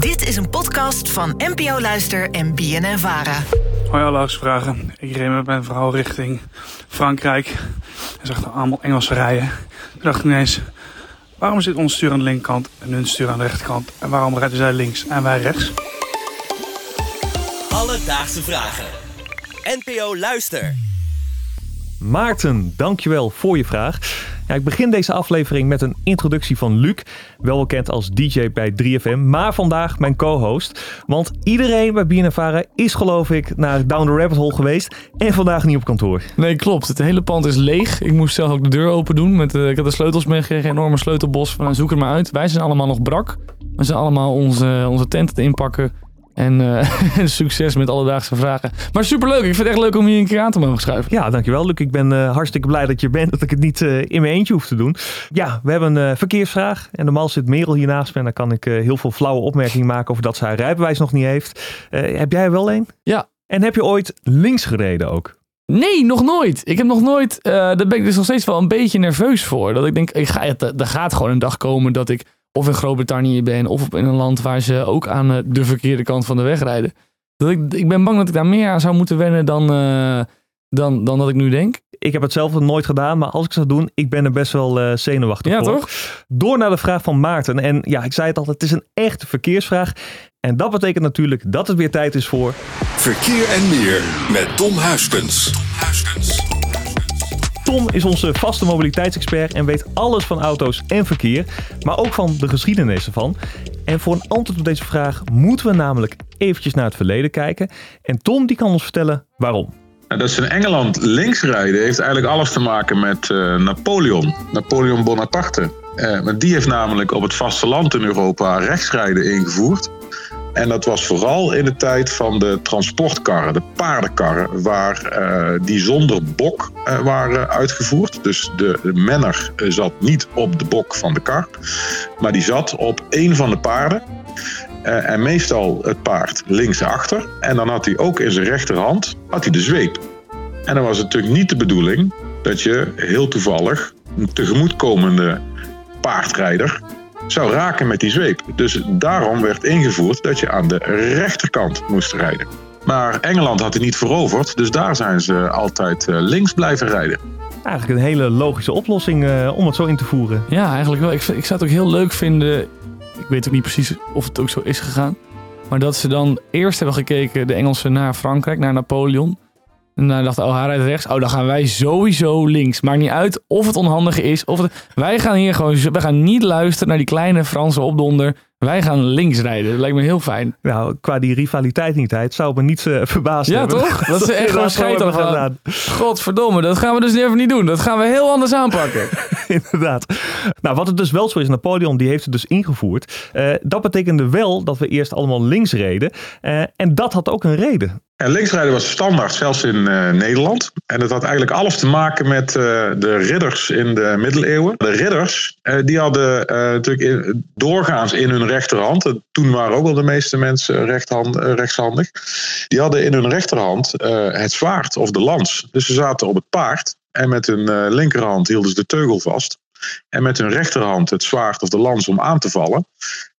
Dit is een podcast van NPO Luister en BNN Vara. Hoi, alle vragen. Ik reed met mijn vrouw richting Frankrijk. En zag er allemaal Engelse rijden. Toen dacht ik ineens, waarom zit ons stuur aan de linkerkant en hun stuur aan de rechterkant? En waarom rijden zij links en wij rechts? Alledaagse vragen. NPO Luister. Maarten, dankjewel voor je vraag. Ja, ik begin deze aflevering met een introductie van Luc, wel bekend als DJ bij 3FM, maar vandaag mijn co-host. Want iedereen bij BNNVARA is geloof ik naar Down the Rabbit Hole geweest en vandaag niet op kantoor. Nee, klopt. Het hele pand is leeg. Ik moest zelf ook de deur open doen. Met, uh, ik had de sleutels meegekregen, een enorme sleutelbos. Van, zoek er maar uit. Wij zijn allemaal nog brak. We zijn allemaal onze, onze tenten te inpakken. En uh, succes met alledaagse vragen. Maar superleuk. Ik vind het echt leuk om hier een keer aan te mogen schuiven. Ja, dankjewel Luc. Ik ben uh, hartstikke blij dat je bent. Dat ik het niet uh, in mijn eentje hoef te doen. Ja, we hebben een verkeersvraag. En normaal zit Merel hier naast me. En dan kan ik heel veel flauwe opmerkingen maken over dat ze haar rijbewijs nog niet heeft. heb jij er wel een? Ja. En heb je ooit links gereden ook? Nee, nog nooit. Ik heb nog nooit. daar ben ik dus nog steeds wel een beetje nerveus voor. Dat ik denk, ik ga, er gaat gewoon een dag komen dat ik of in Groot-Brittannië ben, of in een land waar ze ook aan eh, de verkeerde kant van de weg rijden. Dat ik, ik ben bang dat ik daar meer aan zou moeten wennen dan, uh, dan, dan dat ik nu denk. Ik heb het zelf nooit gedaan, maar als ik zou doen, ik ben er best wel uh, zenuwachtig ja, voor. toch? Door naar de vraag van Maarten. En ja, ik zei het al, het is een echte verkeersvraag. En dat betekent natuurlijk dat het weer tijd is voor... Verkeer en meer met Tom Huiskens. Tom Huiskens. Tom is onze vaste mobiliteitsexpert en weet alles van auto's en verkeer, maar ook van de geschiedenis ervan. En voor een antwoord op deze vraag moeten we namelijk eventjes naar het verleden kijken. En Tom die kan ons vertellen waarom. Nou, dat ze in Engeland links rijden heeft eigenlijk alles te maken met uh, Napoleon. Napoleon Bonaparte. Uh, die heeft namelijk op het vasteland in Europa rechtsrijden ingevoerd. En dat was vooral in de tijd van de transportkarren, de paardenkarren, waar uh, die zonder bok uh, waren uitgevoerd. Dus de, de menner zat niet op de bok van de kar, maar die zat op één van de paarden. En meestal het paard linksachter. En dan had hij ook in zijn rechterhand had hij de zweep. En dan was het natuurlijk niet de bedoeling dat je heel toevallig een tegemoetkomende paardrijder zou raken met die zweep. Dus daarom werd ingevoerd dat je aan de rechterkant moest rijden. Maar Engeland had hij niet veroverd, dus daar zijn ze altijd eh, links blijven rijden. Eigenlijk een hele logische oplossing uh, om het zo in te voeren. Ja, eigenlijk wel. Ik, ik zou het ook heel leuk vinden. Ik weet ook niet precies of het ook zo is gegaan. Maar dat ze dan eerst hebben gekeken, de Engelsen, naar Frankrijk, naar Napoleon. En dan dachten, oh, hij rijdt rechts. Oh, dan gaan wij sowieso links. Maakt niet uit of het onhandig is. Of het... Wij gaan hier gewoon... We gaan niet luisteren naar die kleine Franse opdonder. Wij gaan links rijden. Dat lijkt me heel fijn. Nou, qua die rivaliteit niet. Het zou me niet uh, verbazen Ja, hebben. toch? Dat ze echt gewoon scheid gedaan. Godverdomme, dat gaan we dus even niet doen. Dat gaan we heel anders aanpakken. Inderdaad. Nou, wat het dus wel zo is, Napoleon die heeft het dus ingevoerd. Uh, dat betekende wel dat we eerst allemaal links reden. Uh, en dat had ook een reden. En linksrijden was standaard, zelfs in uh, Nederland. En dat had eigenlijk alles te maken met de ridders in de middeleeuwen. De ridders, die hadden natuurlijk doorgaans in hun rechterhand. Toen waren ook al de meeste mensen rechthand, rechtshandig. Die hadden in hun rechterhand het zwaard of de lans. Dus ze zaten op het paard. En met hun linkerhand hielden ze de teugel vast. En met hun rechterhand het zwaard of de lans om aan te vallen.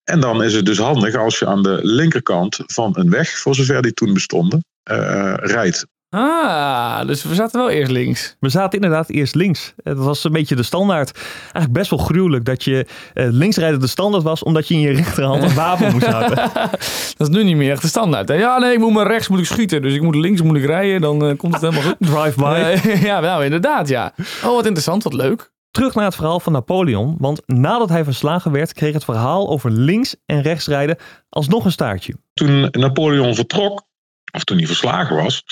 En dan is het dus handig als je aan de linkerkant van een weg, voor zover die toen bestonden, uh, rijdt. Ah, dus we zaten wel eerst links. We zaten inderdaad eerst links. Dat was een beetje de standaard. Eigenlijk best wel gruwelijk dat je uh, linksrijden de standaard was, omdat je in je rechterhand een wapen moest houden. dat is nu niet meer echt de standaard. Hè? Ja, nee, ik moet maar rechts moet ik schieten, dus ik moet links moet ik rijden, dan uh, komt het helemaal goed. Drive-by. ja, nou inderdaad, ja. Oh, wat interessant, wat leuk. Terug naar het verhaal van Napoleon, want nadat hij verslagen werd, kreeg het verhaal over links en rechts rijden alsnog een staartje. Toen Napoleon vertrok, of toen hij verslagen was,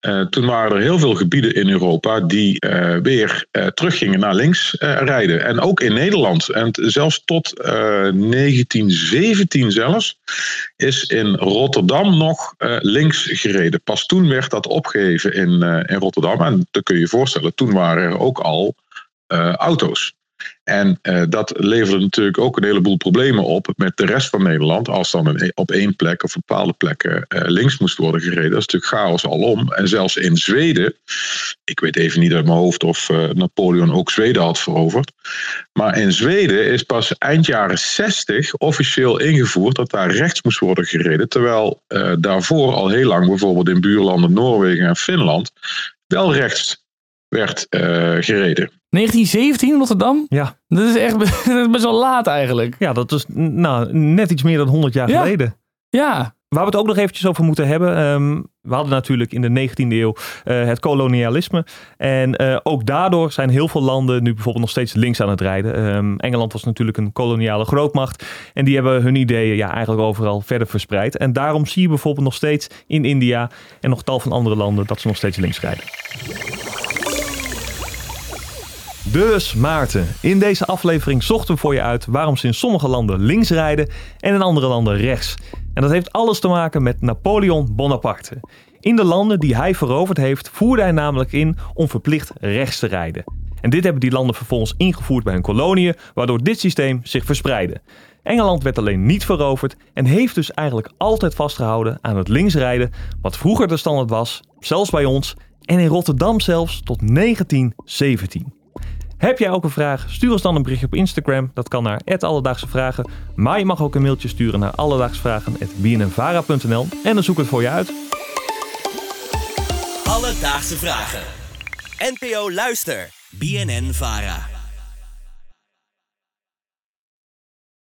uh, toen waren er heel veel gebieden in Europa die uh, weer uh, teruggingen naar links rijden. En ook in Nederland. En zelfs tot 1917 zelfs is in Rotterdam nog links gereden. Pas toen werd dat opgeheven in, in Rotterdam. En dan kun je je voorstellen, toen waren er ook al auto's. En eh, dat leverde natuurlijk ook een heleboel problemen op met de rest van Nederland. Als dan een, op één plek of bepaalde plekken eh, links moest worden gereden. Dat is natuurlijk chaos alom. En zelfs in Zweden, ik weet even niet uit mijn hoofd of eh, Napoleon ook Zweden had veroverd. Maar in Zweden is pas eind jaren 60 officieel ingevoerd dat daar rechts moest worden gereden. Terwijl daarvoor al heel lang, bijvoorbeeld in buurlanden Noorwegen en Finland, wel rechts werd gereden. 1917 in Rotterdam? Ja. Dat is echt dat is best wel laat eigenlijk. Ja, dat is nou, net iets meer dan 100 jaar Ja. geleden. Ja. Waar we het ook nog eventjes over moeten hebben. ehm, we hadden natuurlijk in de 19e eeuw eh, het kolonialisme. En eh, ook daardoor zijn heel veel landen nu bijvoorbeeld nog steeds links aan het rijden. Ehm, Engeland was natuurlijk een koloniale grootmacht. En die hebben hun ideeën ja, eigenlijk overal verder verspreid. En daarom zie je bijvoorbeeld nog steeds in India en nog tal van andere landen dat ze nog steeds links rijden. Dus Maarten, in deze aflevering zochten we voor je uit waarom ze in sommige landen links rijden en in andere landen rechts. En dat heeft alles te maken met Napoleon Bonaparte. In de landen die hij veroverd heeft, voerde hij namelijk in om verplicht rechts te rijden. En dit hebben die landen vervolgens ingevoerd bij hun koloniën, waardoor dit systeem zich verspreidde. Engeland werd alleen niet veroverd en heeft dus eigenlijk altijd vastgehouden aan het linksrijden, wat vroeger de standaard was, zelfs bij ons en in Rotterdam zelfs tot 1917. Heb jij ook een vraag? Stuur ons dan een berichtje op Instagram. Dat kan naar Alledaagse Vragen. Maar je mag ook een mailtje sturen naar alledaagsvragen.bnnvara.nl en dan zoek ik het voor je uit. Alledaagse vragen. NPO Luister. BNN Vara.